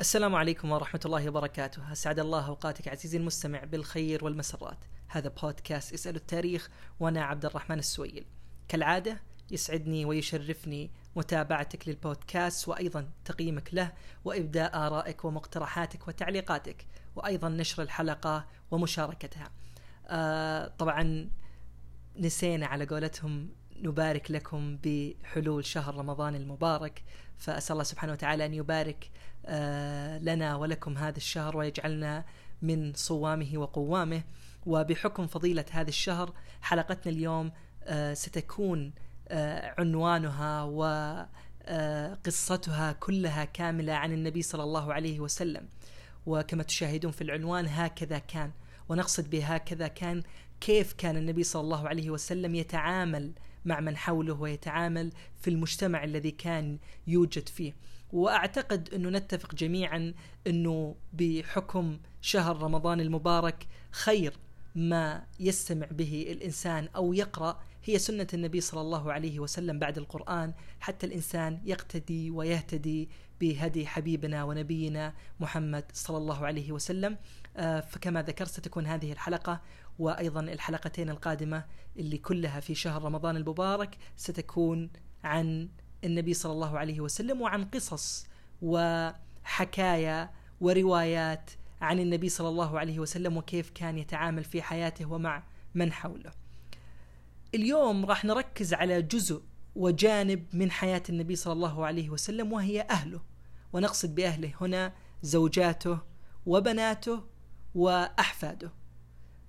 السلام عليكم ورحمة الله وبركاته. أسعد الله أوقاتك عزيزي المستمع بالخير والمسرات. هذا بودكاست اسأل التاريخ وأنا عبد الرحمن السويل. كالعادة يسعدني ويشرفني متابعتك للبودكاست وأيضا تقييمك له وإبداء آرائك ومقترحاتك وتعليقاتك وأيضا نشر الحلقة ومشاركتها. آه طبعا نسينا على قولتهم نبارك لكم بحلول شهر رمضان المبارك فأسأل الله سبحانه وتعالى أن يبارك لنا ولكم هذا الشهر ويجعلنا من صوامه وقوامه. وبحكم فضيلة هذا الشهر حلقتنا اليوم آه، ستكون آه، عنوانها وقصتها كلها كاملة عن النبي صلى الله عليه وسلم. وكما تشاهدون في العنوان هكذا كان. ونقصد بهكذا كان كيف كان النبي صلى الله عليه وسلم يتعامل مع من حوله ويتعامل في المجتمع الذي كان يوجد فيه. وأعتقد أنه نتفق جميعا أنه بحكم شهر رمضان المبارك خير ما يستمع به الإنسان أو يقرأ. هي سنة النبي صلى الله عليه وسلم بعد القرآن. حتى الإنسان يقتدي ويهتدي بهدي حبيبنا ونبينا محمد صلى الله عليه وسلم. آه، فكما ذكرت ستكون هذه الحلقة وأيضا الحلقتين القادمة اللي كلها في شهر رمضان المبارك ستكون عن النبي صلى الله عليه وسلم وعن قصص وحكايا وروايات عن النبي صلى الله عليه وسلم وكيف كان يتعامل في حياته ومع من حوله. اليوم راح نركز على جزء وجانب من حياة النبي صلى الله عليه وسلم وهي أهله ونقصد بأهله هنا زوجاته وبناته وأحفاده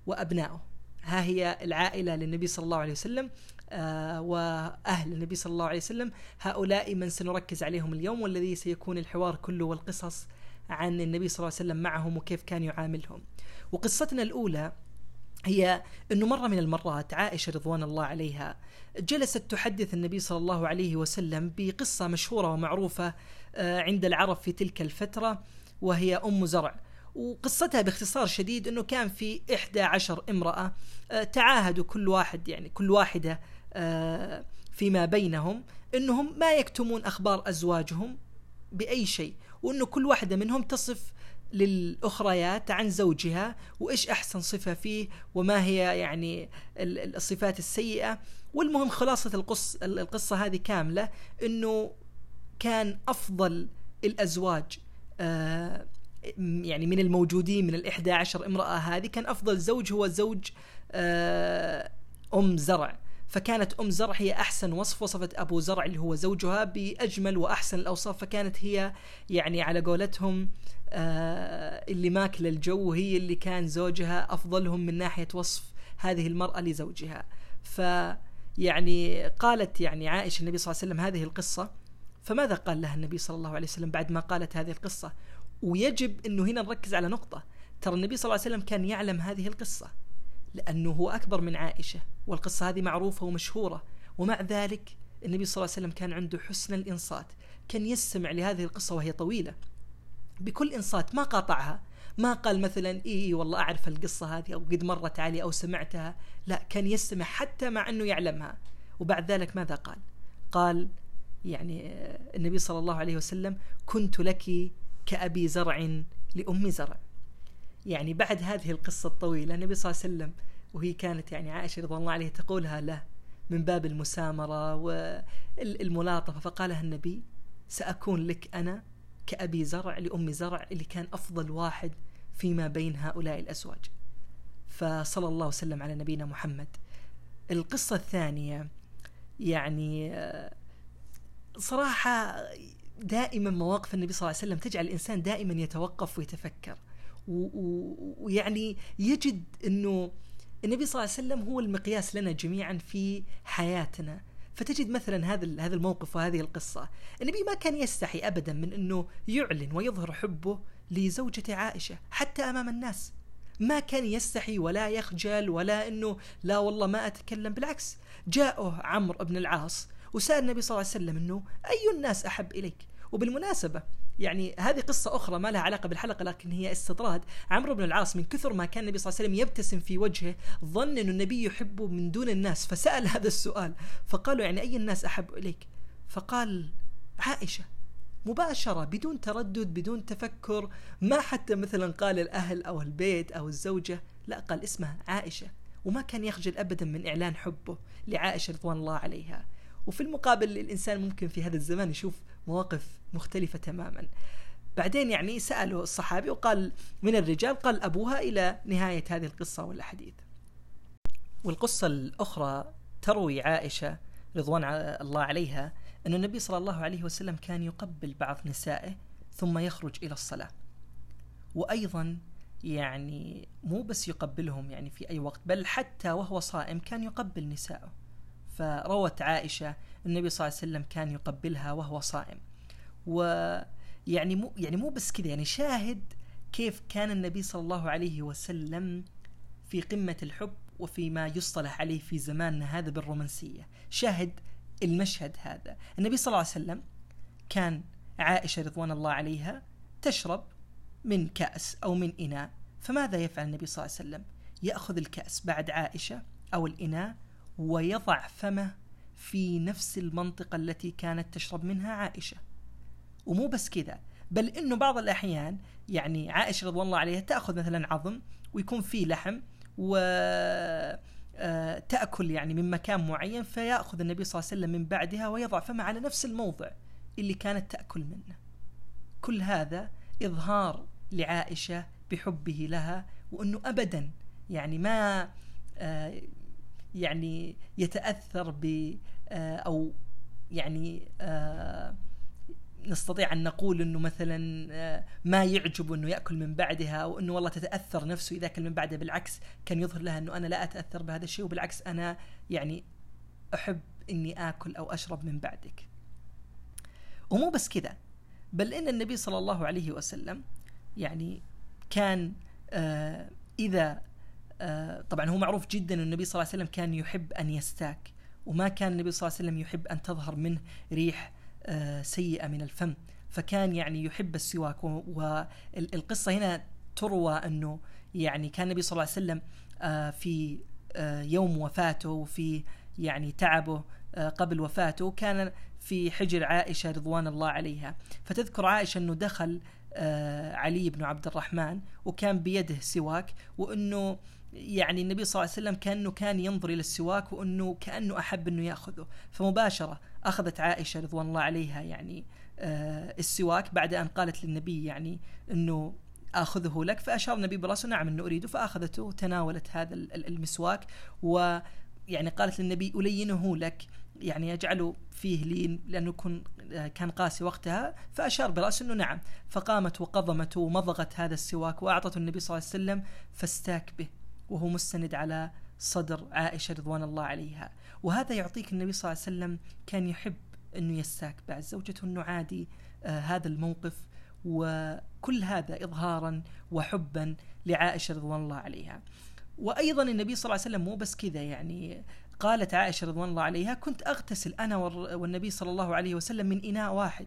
وأبنائه ها هي العائلة للنبي صلى الله عليه وسلم آه، وأهل النبي صلى الله عليه وسلم هؤلاء من سنركز عليهم اليوم والذي سيكون الحوار كله والقصص عن النبي صلى الله عليه وسلم معهم وكيف كان يعاملهم. وقصتنا الأولى هي إنه مرة من المرات عائشة رضوان الله عليها جلست تحدث النبي صلى الله عليه وسلم بقصة مشهورة ومعروفة آه، عند العرب في تلك الفترة وهي أم زرع. وقصتها باختصار شديد إنه كان في 11 امرأة آه، تعاهدوا كل واحد يعني كل واحدة آه، فيما بينهم إنهم ما يكتمون أخبار أزواجهم بأي شيء وانه كل واحدة منهم تصف للأخريات عن زوجها وإيش أحسن صفة فيه وما هي يعني الصفات السيئة. والمهم خلاصة القص القصة هذه كاملة إنه كان أفضل الأزواج آه، يعني من الموجودين من ال 11 امرأة هذه كان أفضل زوج هو زوج آه، أم زرع. فكانت أم زرع هي أحسن وصف وصفت أبو زرع اللي هو زوجها بأجمل وأحسن الأوصاف فكانت هي يعني على قولتهم آه اللي ماكل الجو هي اللي كان زوجها أفضلهم من ناحية وصف هذه المرأة لزوجها. ف يعني قالت يعني عائشة النبي صلى الله عليه وسلم هذه القصة. فماذا قال لها النبي صلى الله عليه وسلم بعد ما قالت هذه القصة؟ ويجب أنه هنا نركز على نقطة. ترى النبي صلى الله عليه وسلم كان يعلم هذه القصة. لأنه هو أكبر من عائشة والقصة هذه معروفة ومشهورة. ومع ذلك النبي صلى الله عليه وسلم كان عنده حسن الإنصات كان يستمع لهذه القصة وهي طويلة. بكل إنصات ما قاطعها ما قال مثلا إيه والله أعرف القصة هذه أو قد مرت علي أو سمعتها لا كان يستمع حتى مع أنه يعلمها. وبعد ذلك ماذا قال؟ قال يعني النبي صلى الله عليه وسلم كنت لك كأبي زرع لأم زرع. يعني بعد هذه القصة الطويلة النبي صلى الله عليه وسلم وهي كانت يعني عائشة رضي الله عليها تقولها له من باب المسامرة والملاطفة فقالها النبي سأكون لك أنا كأبي زرع لأم زرع اللي كان أفضل واحد فيما بين هؤلاء الأزواج. فصلى الله وسلم على نبينا محمد. القصة الثانية يعني صراحة دائما مواقف النبي صلى الله عليه وسلم تجعل الإنسان دائما يتوقف ويتفكر. ويعني يجد أنه النبي صلى الله عليه وسلم هو المقياس لنا جميعا في حياتنا. فتجد مثلا هذا هذا الموقف وهذه القصة. النبي ما كان يستحي ابدا من إنه يعلن ويظهر حبه لزوجته عائشة حتى أمام الناس. ما كان يستحي ولا يخجل ولا إنه لا والله ما أتكلم بالعكس جاءه عمرو بن العاص وسأل النبي صلى الله عليه وسلم إنه أي الناس أحب إليك؟ وبالمناسبة يعني هذه قصة أخرى ما لها علاقة بالحلقة لكن هي استطراد. عمرو بن العاص من كثر ما كان النبي صلى الله عليه وسلم يبتسم في وجهه ظن أن النبي يحبه من دون الناس فسأل هذا السؤال. فقالوا يعني أي الناس أحب إليك؟ فقال عائشة مباشرة بدون تردد بدون تفكر ما حتى مثلا قال الأهل أو البيت أو الزوجة لا قال اسمها عائشة. وما كان يخجل أبدا من إعلان حبه لعائشة رضوان الله عليها. وفي المقابل الإنسان ممكن في هذا الزمان يشوف مواقف مختلفة تماما. بعدين يعني سأله الصحابي وقال من الرجال؟ قال أبوها إلى نهاية هذه القصة والأحاديث. والقصة الأخرى تروي عائشة رضوان الله عليها أن النبي صلى الله عليه وسلم كان يقبل بعض نسائه ثم يخرج إلى الصلاة. وأيضا يعني مو بس يقبلهم يعني في أي وقت بل حتى وهو صائم كان يقبل نسائه فروت عائشة النبي صلى الله عليه وسلم كان يقبلها وهو صائم. ويعني مو يعني مو بس كذا يعني شاهد كيف كان النبي صلى الله عليه وسلم في قمة الحب وفيما يصطلح عليه في زماننا هذا بالرومانسية. شاهد المشهد هذا. النبي صلى الله عليه وسلم كان عائشة رضوان الله عليها تشرب من كأس أو من إناء. فماذا يفعل النبي صلى الله عليه وسلم؟ يأخذ الكأس بعد عائشة أو الإناء ويضع فمه في نفس المنطقة التي كانت تشرب منها عائشة ومو بس كذا بل إنه بعض الأحيان يعني عائشة رضوان الله عليها تأخذ مثلا عظم ويكون فيه لحم و آه، تأكل يعني من مكان معين فيأخذ النبي صلى الله عليه وسلم من بعدها ويضع فمه على نفس الموضع اللي كانت تأكل منه. كل هذا إظهار لعائشة بحبه لها وإنه ابدا يعني ما آه، يعني يتأثر ب آه، أو يعني نستطيع أن نقول إنه مثلا آه، ما يعجب إنه يأكل من بعدها أو إنه والله تتأثر نفسه إذا أكل من بعدها بالعكس كان يظهر لها إنه أنا لا أتأثر بهذا الشيء وبالعكس أنا يعني أحب إني آكل أو أشرب من بعدك. ومو بس كذا بل إن النبي صلى الله عليه وسلم يعني كان آه إذا آه طبعا هو معروف جدا ان النبي صلى الله عليه وسلم كان يحب أن يستاك وما كان النبي صلى الله عليه وسلم يحب أن تظهر منه ريح آه، سيئة من الفم فكان يعني يحب السواك. والقصة هنا تروى أنه يعني كان النبي صلى الله عليه وسلم آه، في آه، يوم وفاته وفي يعني تعبه قبل وفاته كان في حجر عائشة رضوان الله عليها. فتذكر عائشة أنه دخل علي بن عبد الرحمن وكان بيده سواك وأنه يعني النبي صلى الله عليه وسلم كأنه كان ينظر إلى السواك وأنه كأنه أحب أنه يأخذه. فمباشرة أخذت عائشة رضوان الله عليها يعني آه السواك بعد أن قالت للنبي يعني أنه آخذه لك فأشار النبي براسه نعم أنه أريده فأخذته وتناولت هذا المسواك ويعني قالت للنبي ألينه لك يعني اجعله فيه لين لأنه يكون آه، كان قاسي وقتها فأشار براسه انه نعم. فقامت وقضمته ومضغت هذا السواك وأعطته النبي صلى الله عليه وسلم فاستاك به. وهو مستند على صدر عائشة رضوان الله عليها. وهذا يعطيك النبي صلى الله عليه وسلم كان يحب أنه يستاك بعد زوجته أنه عادي آه هذا الموقف. وكل هذا إظهارا وحبا لعائشة رضوان الله عليها. وأيضا النبي صلى الله عليه وسلم مو بس كذا يعني قالت عائشة رضوان الله عليها كنت أغتسل أنا والنبي صلى الله عليه وسلم من إناء واحد.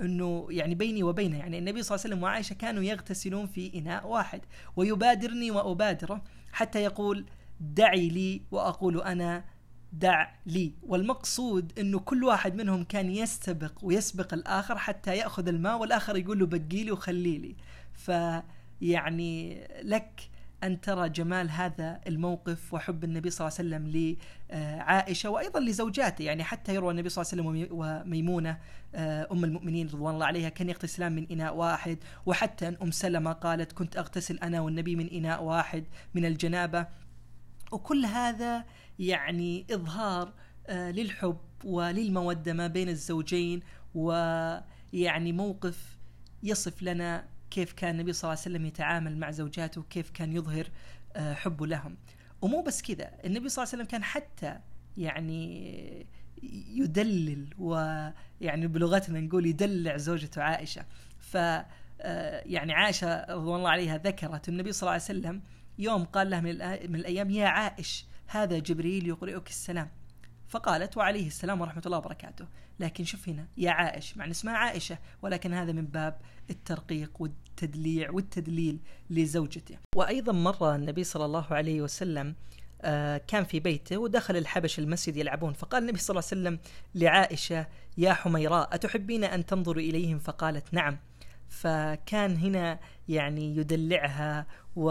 أنه يعني بيني وبينه يعني النبي صلى الله عليه وسلم وعائشة كانوا يغتسلون في إناء واحد. ويبادرني وأبادره. حتى يقول دعي لي وأقول أنا دع لي. والمقصود إنه كل واحد منهم كان يستبق ويسبق الآخر حتى يأخذ الماء والآخر يقول له بقي لي وخلي لي. فيعني لك أن ترى جمال هذا الموقف وحب النبي صلى الله عليه وسلم لعائشة وأيضا لزوجاته. يعني حتى يروى النبي صلى الله عليه وسلم وميمونة آه، أم المؤمنين رضوان الله عليها كان يغتسلان من إناء واحد. وحتى أن أم سلمة قالت كنت أغتسل أنا والنبي من إناء واحد من الجنابة. وكل هذا يعني إظهار آه، للحب وللمودة ما بين الزوجين ويعني موقف يصف لنا كيف كان النبي صلى الله عليه وسلم يتعامل مع زوجاته وكيف كان يظهر آه، حبه لهم. ومو بس كذا النبي صلى الله عليه وسلم كان حتى يعني يدلل ويعني بلغتنا نقول يدلع زوجته عائشة. ف آه، يعني عائشة رضوان الله عليها ذكرت النبي صلى الله عليه وسلم يوم قال لها من الأيام يا عائش هذا جبريل يقرئك السلام. فقالت وعليه السلام ورحمة الله وبركاته. لكن شوف هنا يا عائش مع اسمها عائشة ولكن هذا من باب الترقيق والتدليع والتدليل لزوجته. وأيضا مرة النبي صلى الله عليه وسلم آه، كان في بيته ودخل الحبش المسجد يلعبون. فقال النبي صلى الله عليه وسلم لعائشة يا حميراء أتحبين أن تنظر إليهم؟ فقالت نعم. فكان هنا يعني يدلعها و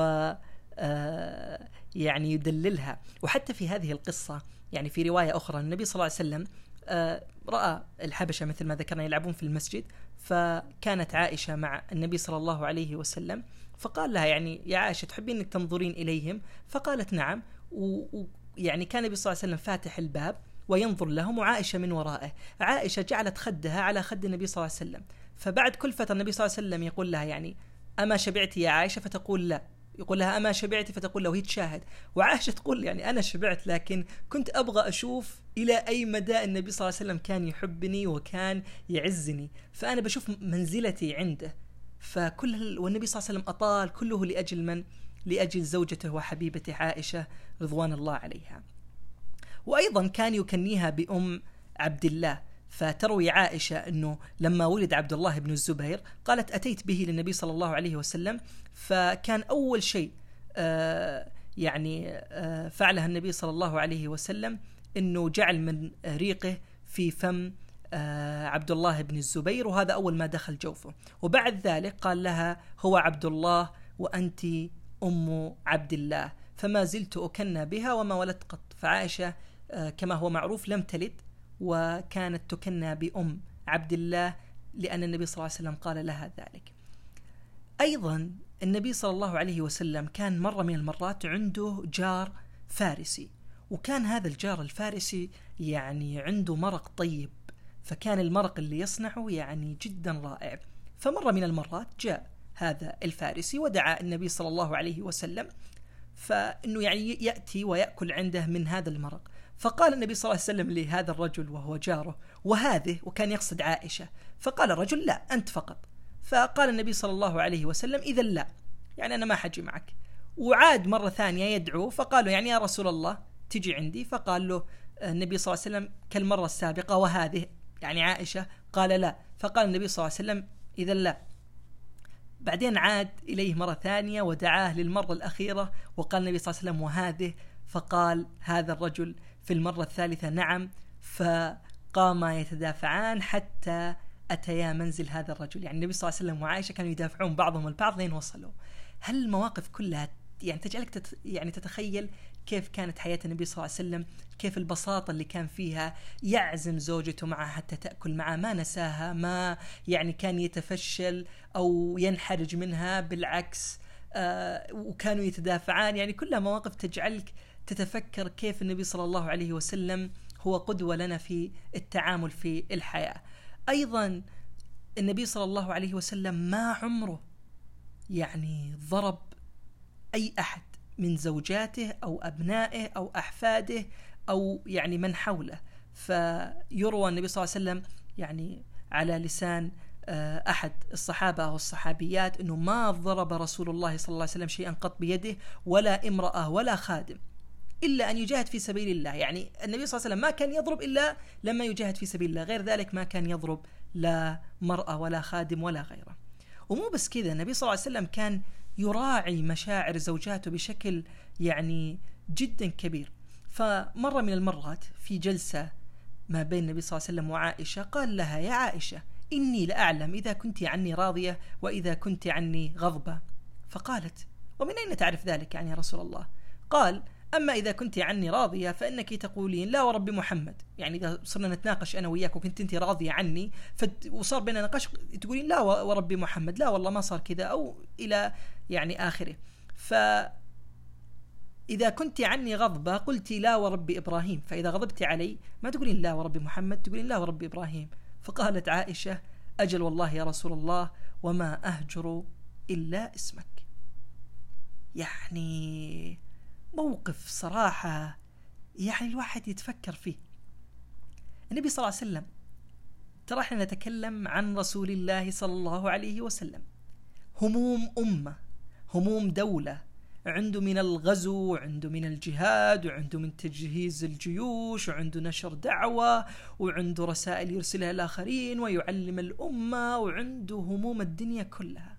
آه، يعني يدللها. وحتى في هذه القصة يعني في رواية أخرى النبي صلى الله عليه وسلم آه، رأى الحبشة مثل ما ذكرنا يلعبون في المسجد فكانت عائشة مع النبي صلى الله عليه وسلم فقال لها يعني يا عائشة تحبين أنك تنظرين إليهم؟ فقالت نعم ويعني كان النبي صلى الله عليه وسلم فاتح الباب وينظر لهم وعائشة من ورائه. عائشة جعلت خدها على خد النبي صلى الله عليه وسلم. فبعد كل فترة النبي صلى الله عليه وسلم يقول لها يعني أما شبعتي يا عائشة؟ فتقول لا. يقول لها أما شبعتي فتقول له وهي تشاهد وعائشة تقول يعني أنا شبعت لكن كنت أبغى أشوف إلى أي مدى النبي صلى الله عليه وسلم كان يحبني وكان يعزني. فأنا بشوف منزلتي عنده. فكل والنبي صلى الله عليه وسلم أطال كله لأجل من؟ لأجل زوجته وحبيبته عائشة رضوان الله عليها. وأيضا كان يكنيها بأم عبد الله. فتروي عائشة أنه لما ولد عبد الله بن الزبير قالت أتيت به للنبي صلى الله عليه وسلم فكان أول شيء آه، يعني آه، فعلها النبي صلى الله عليه وسلم أنه جعل من ريقه في فم آه، عبد الله بن الزبير وهذا أول ما دخل جوفه. وبعد ذلك قال لها هو عبد الله وأنت أم عبد الله فما زلت أكنى بها وما ولدت قط. فعائشة كما هو معروف لم تلد. وكانت تكنى بأم عبد الله لأن النبي صلى الله عليه وسلم قال لها ذلك. أيضا النبي صلى الله عليه وسلم كان مرة من المرات عنده جار فارسي وكان هذا الجار الفارسي يعني عنده مرق طيب فكان المرق اللي يصنعه يعني جدا رائع. فمرة من المرات جاء هذا الفارسي ودعا النبي صلى الله عليه وسلم فإنه يعني يأتي ويأكل عنده من هذا المرق. فقال النبي صلى الله عليه وسلم لهذا الرجل وهو جاره وهذه؟ وكان يقصد عائشة. فقال الرجل لا أنت فقط. فقال النبي صلى الله عليه وسلم إذا لا يعني أنا ما حجي معك. وعاد مرة ثانية يدعو فقالوا يعني يا رسول الله تجي عندي. فقال له النبي صلى الله عليه وسلم كالمرة السابقة وهذه؟ يعني عائشة قال لا. فقال النبي صلى الله عليه وسلم إذا لا. بعدين عاد إليه مرة ثانية ودعاه للمرة الأخيرة وقال النبي صلى الله عليه وسلم وهذه؟ فقال هذا الرجل في المرة الثالثة نعم فقاما يتدافعان حتى أتيا منزل هذا الرجل. يعني النبي صلى الله عليه وسلم وعائشة كانوا يدافعون بعضهم البعض لين وصلوا. هل المواقف كلها يعني تجعلك تت يعني تتخيل كيف كانت حياة النبي صلى الله عليه وسلم؟ كيف البساطة اللي كان فيها يعزم زوجته معه حتى تأكل معه؟ ما نساها ما يعني كان يتفشل أو ينحرج منها بالعكس آه وكانوا يتدافعان. يعني كلها مواقف تجعلك تتفكر كيف النبي صلى الله عليه وسلم هو قدوة لنا في التعامل في الحياة. أيضا النبي صلى الله عليه وسلم ما عمره يعني ضرب أي أحد من زوجاته أو أبنائه أو أحفاده أو يعني من حوله. فيروى النبي صلى الله عليه وسلم يعني على لسان آه، أحد الصحابة أو الصحابيات أنه ما ضرب رسول الله صلى الله عليه وسلم شيئا قط بيده ولا امرأة ولا خادم. إلا أن يجاهد في سبيل الله. يعني النبي صلى الله عليه وسلم ما كان يضرب إلا لما يجاهد في سبيل الله. غير ذلك ما كان يضرب لا مرأة ولا خادم ولا غيره. ومو بس كذا النبي صلى الله عليه وسلم كان يراعي مشاعر زوجاته بشكل يعني جدا كبير. فمرة من المرات في جلسة ما بين النبي صلى الله عليه وسلم وعائشة قال لها يا عائشة إني لأعلم إذا كنت عني راضية وإذا كنت عني غضبة. فقالت ومن أين تعرف ذلك يعني يا رسول الله؟ قال أما إذا كنت عني راضية فإنك تقولين لا ورب محمد. يعني إذا صرنا نتناقش أنا وياك وكنت أنت راضية عني وصار بيننا نقاش تقولين لا ورب محمد لا والله ما صار كذا أو إلى يعني آخره. ف إذا كنت عني غضبة قلت لا ورب إبراهيم فإذا غضبت علي ما تقولين لا ورب محمد تقولين لا ورب إبراهيم. فقالت عائشة أجل والله يا رسول الله وما أهجر إلا اسمك. يعني موقف صراحة يعني الواحد يتفكر فيه. النبي صلى الله عليه وسلم ترى إحنا نتكلم عن رسول الله صلى الله عليه وسلم. هموم أمة هموم دولة. عنده من الغزو وعنده من الجهاد وعنده من تجهيز الجيوش وعنده نشر دعوة وعنده رسائل يرسلها الآخرين ويعلم الأمة وعنده هموم الدنيا كلها.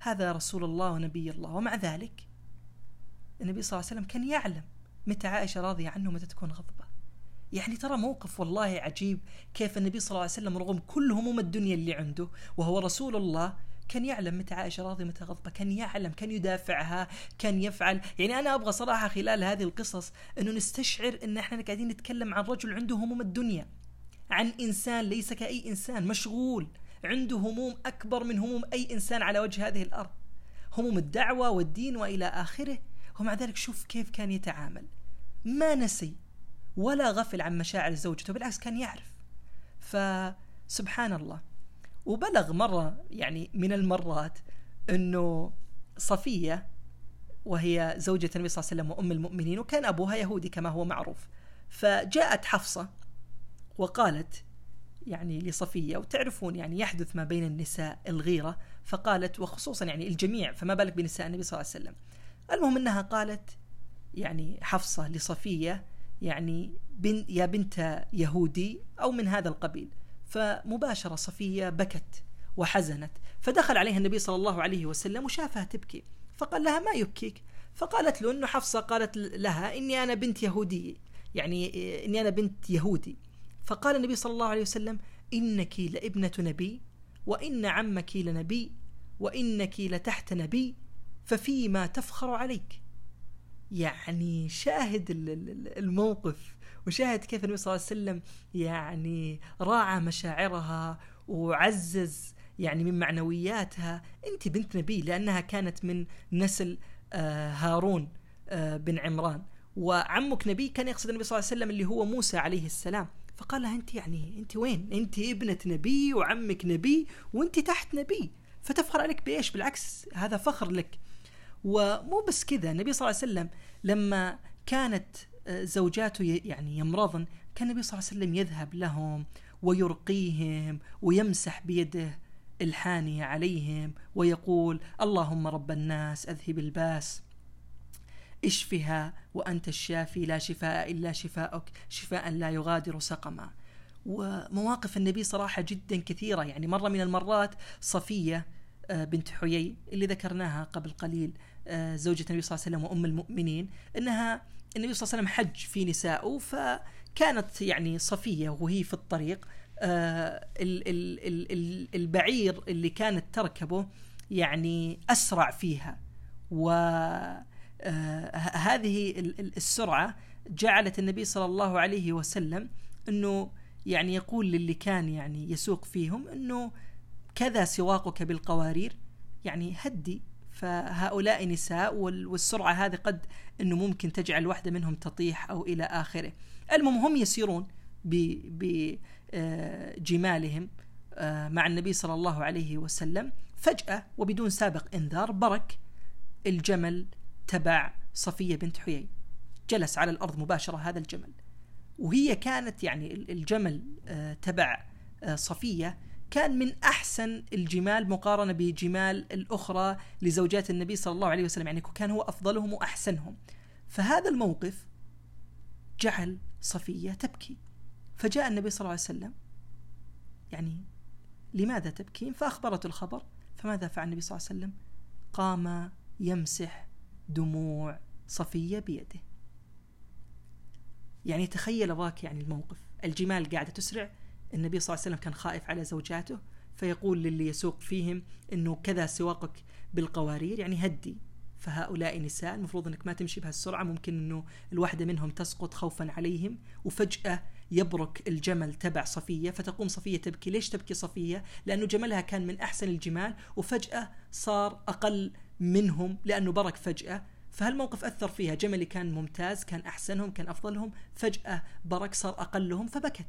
هذا رسول الله ونبي الله. ومع ذلك النبي صلى الله عليه وسلم كان يعلم متى عائشة راضية عنه متى تكون غضبة. يعني ترى موقف والله عجيب كيف النبي صلى الله عليه وسلم رغم كل هموم الدنيا اللي عنده وهو رسول الله كان يعلم متى عائشة راضية متى غضبة كان يعلم كان يدافعها كان يفعل. يعني أنا أبغى صراحة خلال هذه القصص أنه نستشعر أن إحنا قاعدين نتكلم عن رجل عنده هموم الدنيا عن إنسان ليس كأي إنسان مشغول عنده هموم أكبر من هموم أي إنسان على وجه هذه الأرض. هموم الدعوة والدين وإلى آخره. ومع ذلك شوف كيف كان يتعامل. ما نسي ولا غفل عن مشاعر زوجته بالعكس كان يعرف. فسبحان الله وبلغ مرة يعني من المرات أنه صفية وهي زوجة النبي صلى الله عليه وسلم وأم المؤمنين وكان أبوها يهودي كما هو معروف. فجاءت حفصة وقالت يعني لصفية وتعرفون يعني يحدث ما بين النساء الغيرة فقالت وخصوصا يعني الجميع فما بالك بنساء النبي صلى الله عليه وسلم. المهم أنها قالت يعني حفصة لصفية يعني بن يا بنت يهودي أو من هذا القبيل. فمباشرة صفية بكت وحزنت فدخل عليها النبي صلى الله عليه وسلم وشافها تبكي. فقال لها ما يبكيك؟ فقالت له أنه حفصة قالت لها إني أنا بنت يهودي يعني إني أنا بنت يهودي. فقال النبي صلى الله عليه وسلم إنك لابنة نبي وإن عمك لنبي وإنك لتحت نبي ففيما تفخر عليك. يعني شاهد الموقف وشاهد كيف النبي صلى الله عليه وسلم يعني راعى مشاعرها وعزز يعني من معنوياتها. أنت بنت نبي لأنها كانت من نسل آه، هارون آه، بن عمران. وعمك نبي كان يقصد النبي صلى الله عليه وسلم اللي هو موسى عليه السلام. فقال لها أنت يعني أنت وين؟ أنت ابنة نبي وعمك نبي وأنت تحت نبي. فتفخر عليك بإيش؟ بالعكس هذا فخر لك. ومو بس كذا النبي صلى الله عليه وسلم لما كانت آه، زوجاته يعني يمرضن كان النبي صلى الله عليه وسلم يذهب لهم ويرقيهم ويمسح بيده الحانية عليهم ويقول اللهم رب الناس أذهب الباس اشفها وأنت الشافي لا شفاء إلا شفاءك شفاء لا يغادر سقما. ومواقف النبي صراحة جدا كثيرة يعني مرة من المرات صفية آه، بنت حيي اللي ذكرناها قبل قليل زوجة النبي صلى الله عليه وسلم وأم المؤمنين أنها النبي صلى الله عليه وسلم حج في نسائه فكانت يعني صفية وهي في الطريق آه، البعير اللي كانت تركبه يعني أسرع فيها. و هذه السرعة جعلت النبي صلى الله عليه وسلم أنه يعني يقول للي كان يعني يسوق فيهم أنه كذا سواقك بالقوارير يعني هدي فهؤلاء نساء والسرعة هذه قد أنه ممكن تجعل واحدة منهم تطيح أو إلى آخره. المهم هم يسيرون بجمالهم آه، مع النبي صلى الله عليه وسلم. فجأة وبدون سابق إنذار برك الجمل تبع صفية بنت حيي. جلس على الأرض مباشرة هذا الجمل. وهي كانت يعني الجمل آه، تبع آه، صفية كان من أحسن الجمال مقارنة بجمال الأخرى لزوجات النبي صلى الله عليه وسلم. يعني كان هو أفضلهم وأحسنهم. فهذا الموقف جعل صفية تبكي. فجاء النبي صلى الله عليه وسلم. يعني لماذا تبكين؟ فأخبرت الخبر. فماذا فعل النبي صلى الله عليه وسلم؟ قام يمسح دموع صفية بيده. يعني تخيل ابغاك يعني الموقف. الجمال قاعدة تسرع. النبي صلى الله عليه وسلم كان خائف على زوجاته فيقول للي يسوق فيهم إنه كذا سواقك بالقوارير يعني هدي. فهؤلاء نساء المفروض إنك ما تمشي بهالسرعة ممكن إنه الواحدة منهم تسقط خوفا عليهم وفجأة يبرك الجمل تبع صفية فتقوم صفية تبكي، ليش تبكي صفية؟ لأنه جملها كان من أحسن الجمال وفجأة صار أقل منهم لأنه برك فجأة. فهالموقف أثر فيها. جملي كان ممتاز كان أحسنهم كان أفضلهم فجأة برك صار أقلهم فبكت.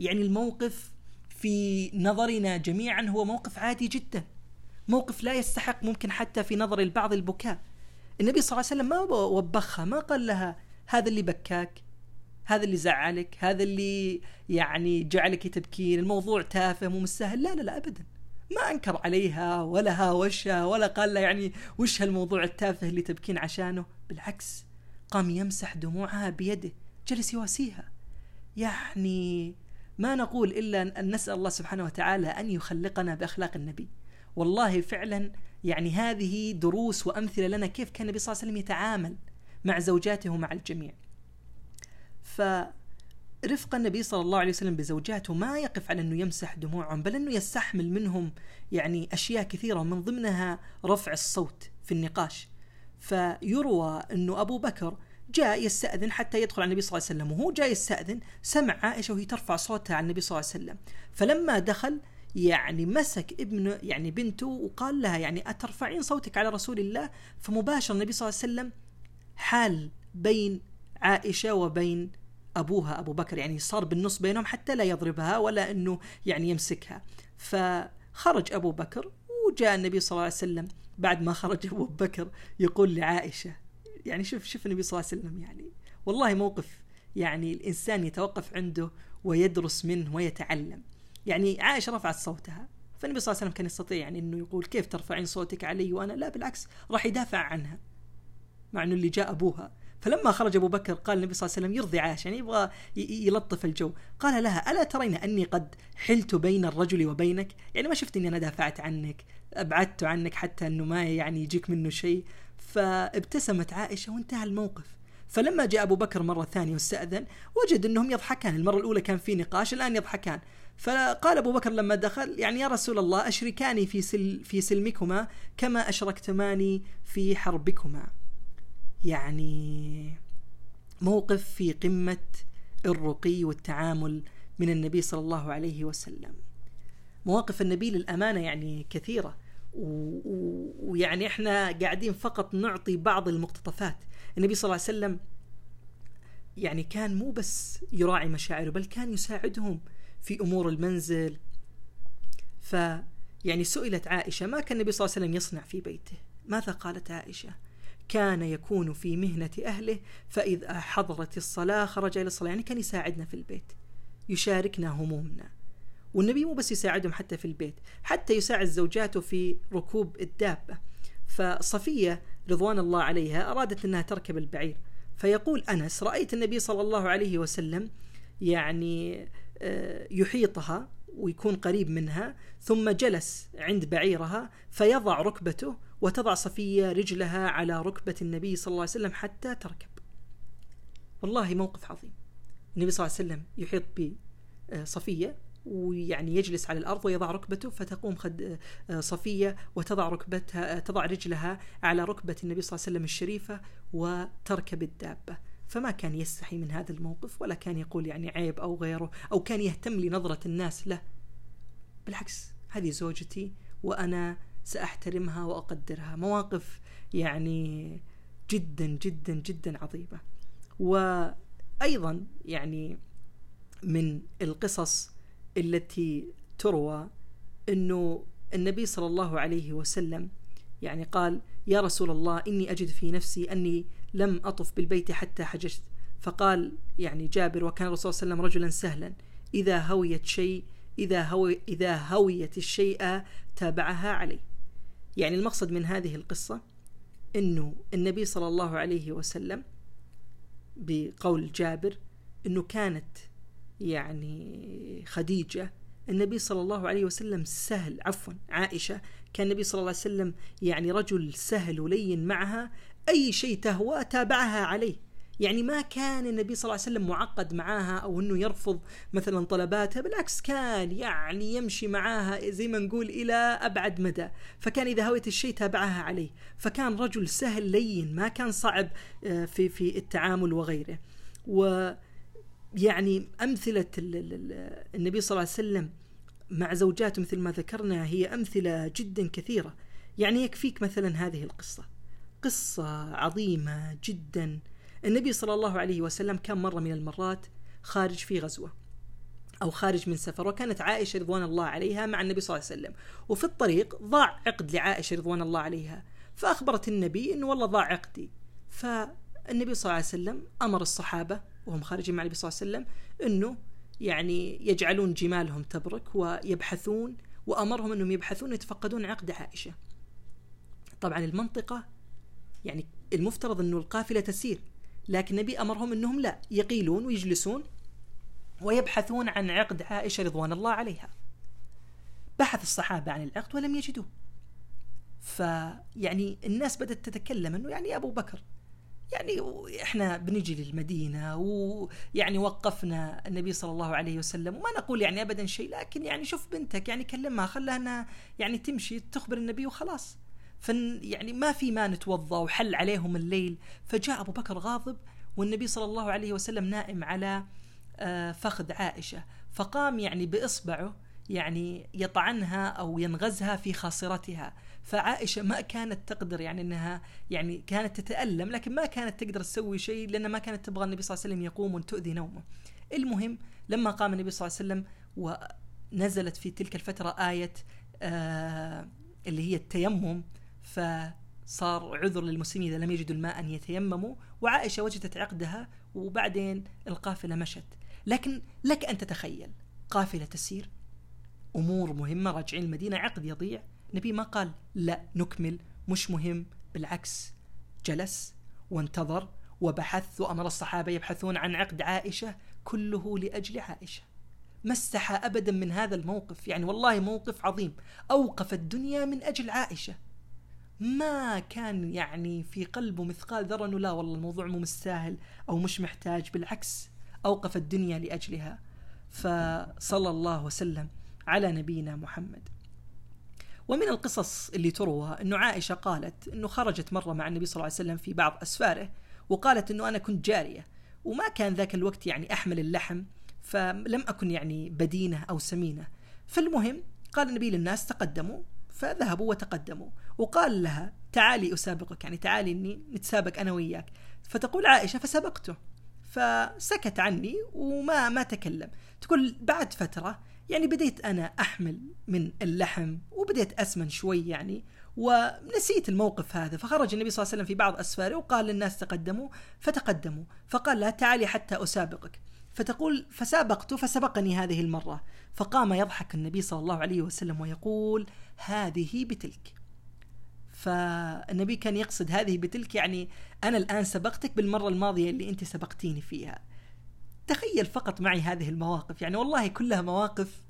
يعني الموقف في نظرنا جميعا هو موقف عادي جدا. موقف لا يستحق ممكن حتى في نظر البعض البكاء. النبي صلى الله عليه وسلم ما وبخها ما قال لها هذا اللي بكاك هذا اللي زعلك هذا اللي يعني جعلك تبكين الموضوع تافه مو مستاهل. لا لا لا ابدا. ما أنكر عليها ولا هاوشها ولا قال لها يعني وش هالموضوع التافه اللي تبكين عشانه. بالعكس قام يمسح دموعها بيده جلس يواسيها. يعني ما نقول إلا أن نسأل الله سبحانه وتعالى أن يخلقنا بأخلاق النبي. والله فعلا يعني هذه دروس وأمثلة لنا كيف كان النبي صلى الله عليه وسلم يتعامل مع زوجاته ومع الجميع. ف رفق النبي صلى الله عليه وسلم بزوجاته ما يقف على أنه يمسح دموعهم بل أنه يستحمل منهم يعني أشياء كثيرة من ضمنها رفع الصوت في النقاش. فيروى أنه أبو بكر جاء يستأذن حتى يدخل على النبي صلى الله عليه وسلم وهو جاي يستأذن سمع عائشة وهي ترفع صوتها على النبي صلى الله عليه وسلم. فلما دخل يعني مسك ابن يعني بنته وقال لها يعني أترفعين صوتك على رسول الله؟ فمباشر النبي صلى الله عليه وسلم حال بين عائشة وبين أبوها أبو بكر يعني صار بالنص بينهم حتى لا يضربها ولا أنه يعني يمسكها. فخرج أبو بكر وجاء النبي صلى الله عليه وسلم بعد ما خرج أبو بكر يقول لعائشة يعني شوف شوف النبي صلى الله عليه وسلم يعني والله موقف يعني الإنسان يتوقف عنده ويدرس منه ويتعلم. يعني عائشة رفعت صوتها فالنبي صلى الله عليه وسلم كان يستطيع يعني إنه يقول كيف ترفعين صوتك علي وأنا؟ لا بالعكس راح يدافع عنها مع إنه اللي جاء أبوها. فلما خرج أبو بكر قال النبي صلى الله عليه وسلم يرضي عائشة يعني يبغى يلطف الجو. قال لها ألا ترين أني قد حلت بين الرجل وبينك؟ يعني ما شفت إني أنا دافعت عنك أبعدت عنك حتى إنه ما يعني يجيك منه شيء. فابتسمت عائشة وانتهى الموقف. فلما جاء أبو بكر مرة ثانية واستأذن وجد أنهم يضحكان. المرة الأولى كان في نقاش الآن يضحكان. فقال أبو بكر لما دخل يعني يا رسول الله أشركاني في سل في سلمكما كما أشركتماني في حربكما. يعني موقف في قمة الرقي والتعامل من النبي صلى الله عليه وسلم. مواقف النبي للأمانة يعني كثيرة. ويعني إحنا قاعدين فقط نعطي بعض المقتطفات. النبي صلى الله عليه وسلم يعني كان مو بس يراعي مشاعره بل كان يساعدهم في أمور المنزل. ف يعني سئلت عائشة ما كان النبي صلى الله عليه وسلم يصنع في بيته؟ ماذا قالت عائشة؟ كان يكون في مهنة أهله فإذا حضرت الصلاة خرج إلى الصلاة. يعني كان يساعدنا في البيت يشاركنا همومنا. والنبي مو بس يساعدهم حتى في البيت حتى يساعد زوجاته في ركوب الدابة. فصفية رضوان الله عليها أرادت أنها تركب البعير. فيقول أنس رأيت النبي صلى الله عليه وسلم يعني آه، يحيطها ويكون قريب منها ثم جلس عند بعيرها فيضع ركبته وتضع صفية رجلها على ركبة النبي صلى الله عليه وسلم حتى تركب. والله موقف عظيم. النبي صلى الله عليه وسلم يحيط بصفية ويعني يجلس على الأرض ويضع ركبته فتقوم خد آه، صفية وتضع ركبتها آه، تضع رجلها على ركبة النبي صلى الله عليه وسلم الشريفة وتركب الدابه فما كان يستحي من هذا الموقف ولا كان يقول يعني عيب أو غيره أو كان يهتم لنظرة الناس له. بالعكس هذه زوجتي وأنا سأحترمها وأقدرها. مواقف يعني جدا جدا جدا عظيمة. وأيضا يعني من القصص التي تروى أنه النبي صلى الله عليه وسلم يعني قال يا رسول الله إني أجد في نفسي أني لم أطف بالبيت حتى حججت فقال يعني جابر وكان الرسول صلى الله عليه وسلم رجلا سهلا إذا هويت شيء إذا هوي إذا هويت الشيء تابعها عليه. يعني المقصد من هذه القصة أنه النبي صلى الله عليه وسلم بقول جابر أنه كانت يعني خديجة. النبي صلى الله عليه وسلم سهل عفوا عائشة. كان النبي صلى الله عليه وسلم يعني رجل سهل ولين معها أي شيء تهوى تابعها عليه. يعني ما كان النبي صلى الله عليه وسلم معقد معاها أو إنه يرفض مثلا طلباتها بالعكس كان يعني يمشي معاها زي ما نقول إلى أبعد مدى. فكان إذا هويت الشيء تابعها عليه. فكان رجل سهل لين ما كان صعب آه، في في التعامل وغيره. و يعني أمثلة النبي صلى الله عليه وسلم مع زوجاته مثل ما ذكرنا هي أمثلة جدا كثيرة. يعني يكفيك مثلا هذه القصة. قصة عظيمة جدا. النبي صلى الله عليه وسلم كان مرة من المرات خارج في غزوة أو خارج من سفر وكانت عائشة رضوان الله عليها مع النبي صلى الله عليه وسلم. وفي الطريق ضاع عقد لعائشة رضوان الله عليها. فأخبرت النبي أنه والله ضاع عقدي. فالنبي صلى الله عليه وسلم أمر الصحابة وهم خارجين مع النبي صلى الله عليه وسلم إنه يعني يجعلون جمالهم تبرك ويبحثون وأمرهم أنهم يبحثون يتفقدون عقد عائشة. طبعا المنطقة يعني المفترض إنه القافلة تسير لكن النبي أمرهم إنهم لا يقيلون ويجلسون ويبحثون عن عقد عائشة رضوان الله عليها. بحث الصحابة عن العقد ولم يجدوه. فيعني الناس بدأت تتكلم إنه يعني أبو بكر يعني إحنا بنجي للمدينة ويعني وقفنا النبي صلى الله عليه وسلم وما نقول يعني ابدا شيء لكن يعني شوف بنتك يعني كلمها خلها انها يعني تمشي تخبر النبي وخلاص. فن يعني ما في ما نتوضا وحل عليهم الليل. فجاء أبو بكر غاضب والنبي صلى الله عليه وسلم نائم على آه، فخذ عائشة. فقام يعني بإصبعه يعني يطعنها أو ينغزها في خاصرتها. فعائشة ما كانت تقدر يعني إنها يعني كانت تتألم لكن ما كانت تقدر تسوي شيء لأن ما كانت تبغى النبي صلى الله عليه وسلم يقوم وتؤذي نومه. المهم لما قام النبي صلى الله عليه وسلم ونزلت في تلك الفترة آية آه اللي هي التيمم فصار عذر للمسلمين إذا لم يجدوا الماء أن يتيمموا وعائشة وجدت عقدها وبعدين القافلة مشت. لكن لك أن تتخيل قافلة تسير أمور مهمة راجعين المدينة عقد يضيع النبي ما قال لا نكمل مش مهم بالعكس جلس وانتظر وبحث وأمر الصحابة يبحثون عن عقد عائشة كله لأجل عائشة. ما استحى أبدا من هذا الموقف يعني والله موقف عظيم. أوقف الدنيا من أجل عائشة. ما كان يعني في قلبه مثقال ذرة إنه لا والله الموضوع مو مستاهل أو مش محتاج بالعكس أوقف الدنيا لأجلها. فصلى الله وسلم على نبينا محمد. ومن القصص اللي تروى إنه عائشة قالت إنه خرجت مرة مع النبي صلى الله عليه وسلم في بعض أسفاره وقالت إنه أنا كنت جارية وما كان ذاك الوقت يعني أحمل اللحم فلم أكن يعني بدينة أو سمينة. فالمهم قال النبي للناس تقدموا فذهبوا وتقدموا وقال لها تعالي أسابقك يعني تعالي إني نتسابق أنا وياك. فتقول عائشة فسبقته فسكت عني وما ما تكلم. تقول بعد فترة يعني بديت أنا أحمل من اللحم وبديت أسمن شوي يعني ونسيت الموقف هذا. فخرج النبي صلى الله عليه وسلم في بعض أسفاره وقال للناس تقدموا فتقدموا. فقال لا تعالي حتى أسابقك. فتقول فسابقت فسبقني هذه المرة. فقام يضحك النبي صلى الله عليه وسلم ويقول هذه بتلك. فالنبي كان يقصد هذه بتلك يعني أنا الآن سبقتك بالمرة الماضية اللي أنت سبقتيني فيها. تخيل فقط معي هذه المواقف. يعني والله كلها مواقف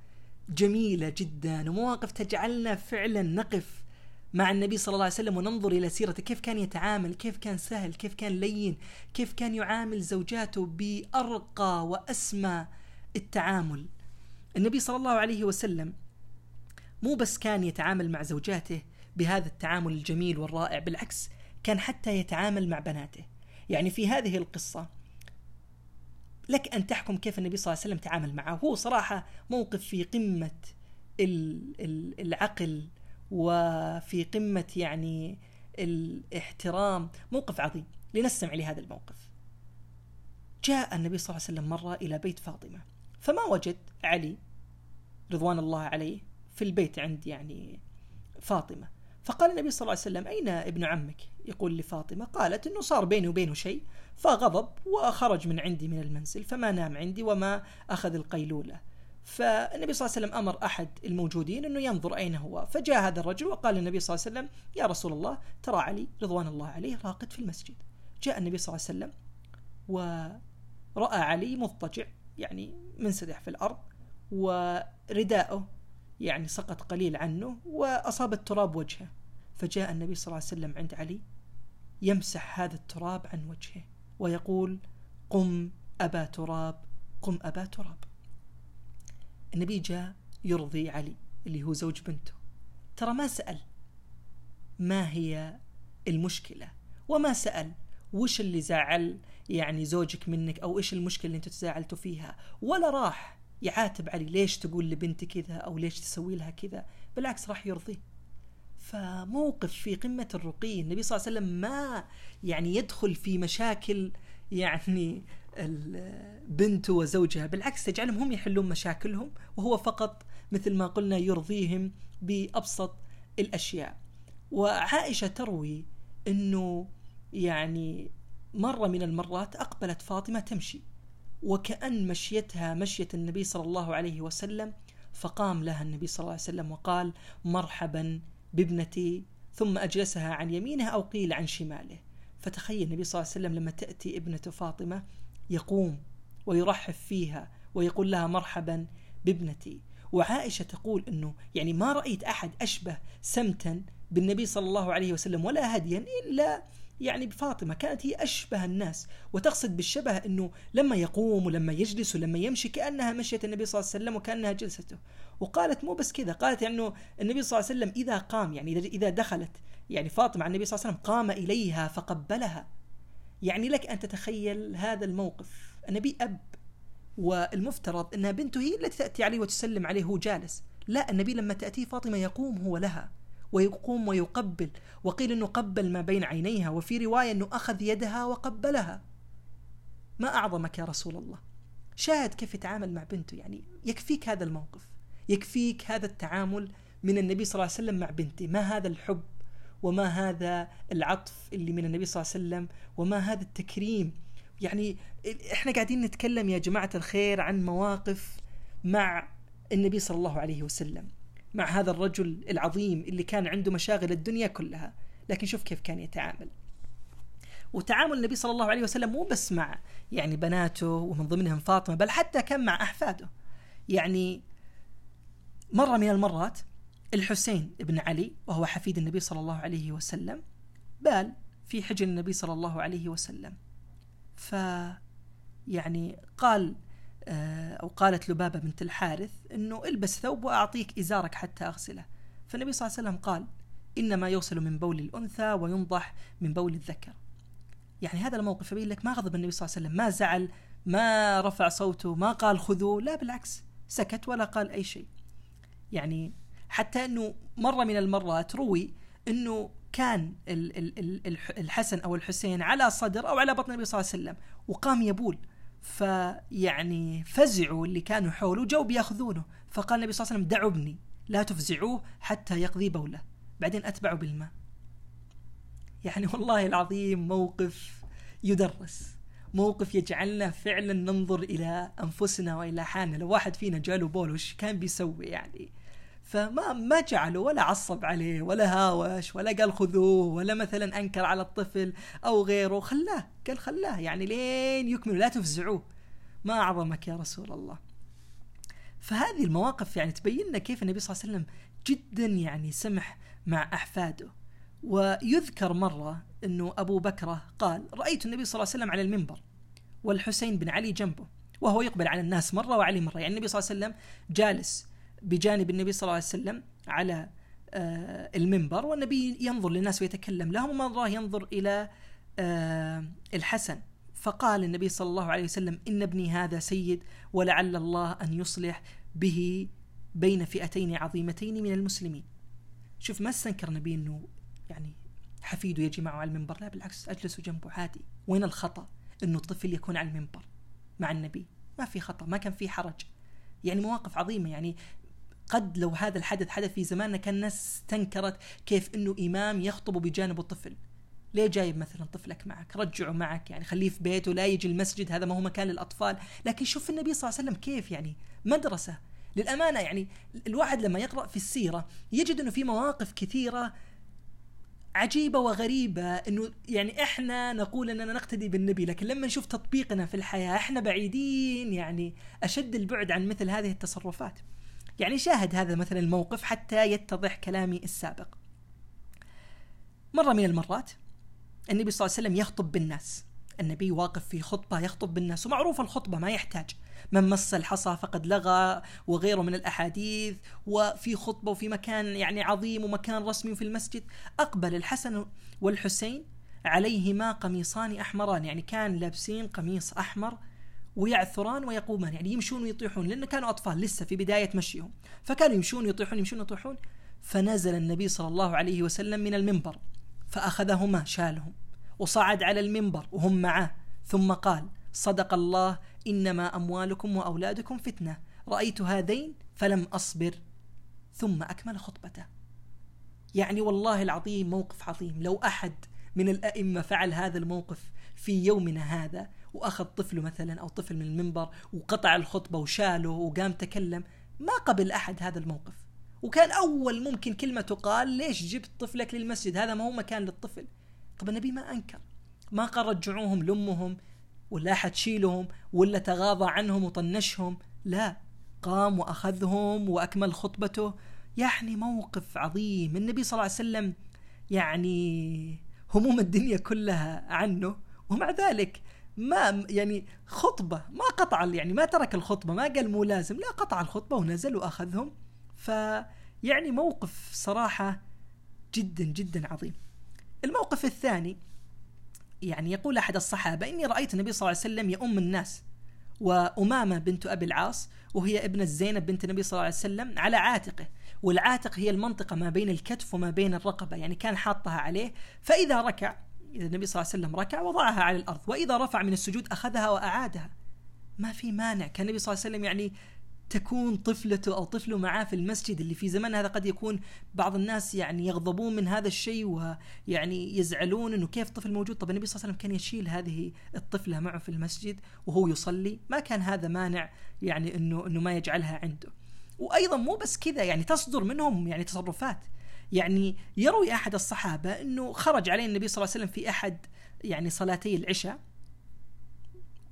جميلة جدا ومواقف تجعلنا فعلا نقف مع النبي صلى الله عليه وسلم وننظر إلى سيرته. كيف كان يتعامل؟ كيف كان سهل؟ كيف كان لين؟ كيف كان يعامل زوجاته بأرقى وأسمى التعامل؟ النبي صلى الله عليه وسلم مو بس كان يتعامل مع زوجاته بهذا التعامل الجميل والرائع بالعكس كان حتى يتعامل مع بناته. يعني في هذه القصة لك أن تحكم كيف النبي صلى الله عليه وسلم تعامل معه. هو صراحة موقف في قمة العقل وفي قمة يعني الاحترام. موقف عظيم. لنستمع لهذا الموقف. جاء النبي صلى الله عليه وسلم مرة إلى بيت فاطمة. فما وجد علي رضوان الله عليه في البيت عند يعني فاطمة. فقال النبي صلى الله عليه وسلم أين ابن عمك؟ يقول لفاطمة قالت أنه صار بيني وبينه شيء. فغضب وخرج من عندي من المنزل فما نام عندي وما أخذ القيلولة. فالنبي صلى الله عليه وسلم أمر أحد الموجودين أنه ينظر أين هو. فجاء هذا الرجل وقال للنبي صلى الله عليه وسلم يا رسول الله ترى علي رضوان الله عليه راقد في المسجد. جاء النبي صلى الله عليه وسلم ورأى علي مضطجع يعني منسدح في الأرض ورداءه يعني سقط قليل عنه وأصاب التراب وجهه. فجاء النبي صلى الله عليه وسلم عند علي يمسح هذا التراب عن وجهه. ويقول قم أبا تراب قم أبا تراب. النبي جاء يرضي علي اللي هو زوج بنته. ترى ما سأل ما هي المشكلة؟ وما سأل وش اللي زعل؟ يعني زوجك منك أو إيش المشكلة اللي أنتوا تزاعلتوا فيها؟ ولا راح يعاتب علي ليش تقول لبنتي كذا أو ليش تسوي لها كذا؟ بالعكس راح يرضيه. فموقف في قمة الرقي النبي صلى الله عليه وسلم ما يعني يدخل في مشاكل يعني بنته وزوجها بالعكس تجعلهم هم يحلون مشاكلهم وهو فقط مثل ما قلنا يرضيهم بأبسط الأشياء. وعائشة تروي أنه يعني مرة من المرات أقبلت فاطمة تمشي وكأن مشيتها مشية النبي صلى الله عليه وسلم فقام لها النبي صلى الله عليه وسلم وقال مرحبا بابنتي ثم أجلسها عن يمينه أو قيل عن شماله. فتخيل النبي صلى الله عليه وسلم لما تأتي ابنة فاطمة يقوم ويرحب فيها ويقول لها مرحبا بابنتي. وعائشة تقول أنه يعني ما رأيت أحد أشبه سمتا بالنبي صلى الله عليه وسلم ولا هديا إلا يعني بفاطمة كانت هي أشبه الناس وتقصد بالشبه أنه لما يقوم ولما يجلس ولما يمشي كأنها مشية النبي صلى الله عليه وسلم وكأنها جلسته. وقالت مو بس كذا قالت يعني أنه النبي صلى الله عليه وسلم إذا قام يعني إذا دخلت يعني فاطمة على النبي صلى الله عليه وسلم قام إليها فقبلها. يعني لك أن تتخيل هذا الموقف. النبي أب والمفترض أنها بنته هي التي تأتي عليه وتسلم عليه وهو جالس. لا النبي لما تأتيه فاطمة يقوم هو لها. ويقوم ويقبل. وقيل أنه قبل ما بين عينيها وفي رواية أنه أخذ يدها وقبلها. ما أعظمك يا رسول الله؟ شاهد كيف يتعامل مع بنته. يعني يكفيك هذا الموقف. يكفيك هذا التعامل من النبي صلى الله عليه وسلم مع بنته. ما هذا الحب؟ وما هذا العطف اللي من النبي صلى الله عليه وسلم؟ وما هذا التكريم؟ يعني إحنا قاعدين نتكلم يا جماعة الخير عن مواقف مع النبي صلى الله عليه وسلم. مع هذا الرجل العظيم اللي كان عنده مشاغل الدنيا كلها. لكن شوف كيف كان يتعامل. وتعامل النبي صلى الله عليه وسلم مو بس مع يعني بناته ومن ضمنهم فاطمة بل حتى كان مع أحفاده. يعني مرة من المرات الحسين بن علي وهو حفيد النبي صلى الله عليه وسلم بال في حجر النبي صلى الله عليه وسلم. ف يعني قال أو قالت لبابة بنت الحارث أنه إلبس ثوب وأعطيك إزارك حتى أغسله. فالنبي صلى الله عليه وسلم قال إنما يغسل من بول الأنثى وينضح من بول الذكر. يعني هذا الموقف يبين لك ما غضب النبي صلى الله عليه وسلم ما زعل ما رفع صوته ما قال خذوه لا بالعكس سكت ولا قال أي شيء. يعني حتى أنه مرة من المرات روي أنه كان الحسن أو الحسين على صدر أو على بطن النبي صلى الله عليه وسلم وقام يبول. فيعني فزعوا اللي كانوا حوله جو بياخذونه. فقال النبي صلى الله عليه وسلم دعوا ابني لا تفزعوه حتى يقضي بوله. بعدين أتبعوا بالماء. يعني والله العظيم موقف يدرس موقف يجعلنا فعلا ننظر إلى أنفسنا وإلى حالنا. لو واحد فينا جاله بول وش كان بيسوي يعني؟ فما ما جعله ولا عصب عليه ولا هاوش ولا قال خذوه ولا مثلا أنكر على الطفل أو غيره خلاه قال خلاه يعني لين يكمل لا تفزعوه. ما أعظمك يا رسول الله. فهذه المواقف يعني تبين لنا كيف النبي صلى الله عليه وسلم جدا يعني سمح مع أحفاده. ويذكر مرة إنه أبو بكرة قال رأيت النبي صلى الله عليه وسلم على المنبر والحسين بن علي جنبه وهو يقبل على الناس مرة وعلي مرة. يعني النبي صلى الله عليه وسلم جالس بجانب النبي صلى الله عليه وسلم على آه، المنبر والنبي ينظر للناس ويتكلم لهم وما ينظر إلى آه، الحسن. فقال النبي صلى الله عليه وسلم إن ابني هذا سيد ولعل الله أن يصلح به بين فئتين عظيمتين من المسلمين. شوف ما استنكر النبي أنه يعني حفيده يجي معه على المنبر لا بالعكس أجلسوا جنبه عادي. وين الخطأ؟ أنه الطفل يكون على المنبر مع النبي. ما في خطأ ما كان في حرج. يعني مواقف عظيمة يعني قد لو هذا الحدث حدث في زماننا كان الناس استنكرت كيف إنه إمام يخطب بجانب الطفل. ليه جايب مثلا طفلك معك؟ رجعه معك يعني خليه في بيته لا يجي المسجد هذا ما هو مكان للأطفال. لكن شوف النبي صلى الله عليه وسلم كيف يعني مدرسة. للأمانة يعني الواحد لما يقرأ في السيرة يجد أنه في مواقف كثيرة عجيبة وغريبة إنه يعني إحنا نقول إننا نقتدي بالنبي. لكن لما نشوف تطبيقنا في الحياة إحنا بعيدين يعني أشد البعد عن مثل هذه التصرفات. يعني شاهد هذا مثلا الموقف حتى يتضح كلامي السابق. مرة من المرات النبي صلى الله عليه وسلم يخطب بالناس. النبي واقف في خطبة يخطب بالناس ومعروف الخطبة ما يحتاج. من مس الحصى فقد لغى وغيره من الأحاديث وفي خطبة وفي مكان يعني عظيم ومكان رسمي في المسجد. أقبل الحسن والحسين عليهما قميصان أحمران يعني كان لابسين قميص أحمر ويعثران ويقومان يعني يمشون ويطيحون لأن كانوا أطفال لسه في بداية مشيهم. فكانوا يمشون ويطيحون يمشون ويطيحون فنزل النبي صلى الله عليه وسلم من المنبر فأخذهما شالهم وصعد على المنبر وهم معه ثم قال صدق الله إنما أموالكم وأولادكم فتنة رأيت هذين فلم أصبر. ثم أكمل خطبته. يعني والله العظيم موقف عظيم. لو أحد من الأئمة فعل هذا الموقف في يومنا هذا وأخذ طفله مثلا أو طفل من المنبر وقطع الخطبة وشاله وقام تكلم. ما قبل أحد هذا الموقف. وكان أول ممكن كلمة تقال ليش جبت طفلك للمسجد؟ هذا ما هو مكان للطفل. طب النبي ما أنكر. ما قال رجعوهم لأمهم ولا أحد شيلهم ولا تغاضى عنهم وطنشهم. لا قام وأخذهم وأكمل خطبته. يعني موقف عظيم. النبي صلى الله عليه وسلم يعني هموم الدنيا كلها عنه. ومع ذلك ما يعني خطبة ما قطع يعني ما ترك الخطبة ما قال مو لازم لا قطع الخطبة ونزل وأخذهم. فيعني موقف صراحة جدا جدا عظيم. الموقف الثاني يعني يقول أحد الصحابة إني رأيت النبي صلى الله عليه وسلم يؤم الناس وأمامة بنت أبي العاص وهي ابنة زينب بنت النبي صلى الله عليه وسلم على عاتقه. والعاتق هي المنطقة ما بين الكتف وما بين الرقبة يعني كان حاطها عليه. فإذا ركع إذا النبي صلى الله عليه وسلم ركع وضعها على الأرض وإذا رفع من السجود أخذها وأعادها. ما في مانع. كان النبي صلى الله عليه وسلم يعني تكون طفلته أو طفله معاه في المسجد اللي في زمن هذا قد يكون بعض الناس يعني يغضبون من هذا الشيء ويعني يزعلون إنه كيف طفل موجود؟ طب النبي صلى الله عليه وسلم كان يشيل هذه الطفلة معه في المسجد وهو يصلي. ما كان هذا مانع يعني انه إنه ما يجعلها عنده. وأيضا مو بس كذا يعني تصدر منهم يعني تصرفات. يعني يروي أحد الصحابة إنه خرج عليه النبي صلى الله عليه وسلم في أحد يعني صلاتي العشاء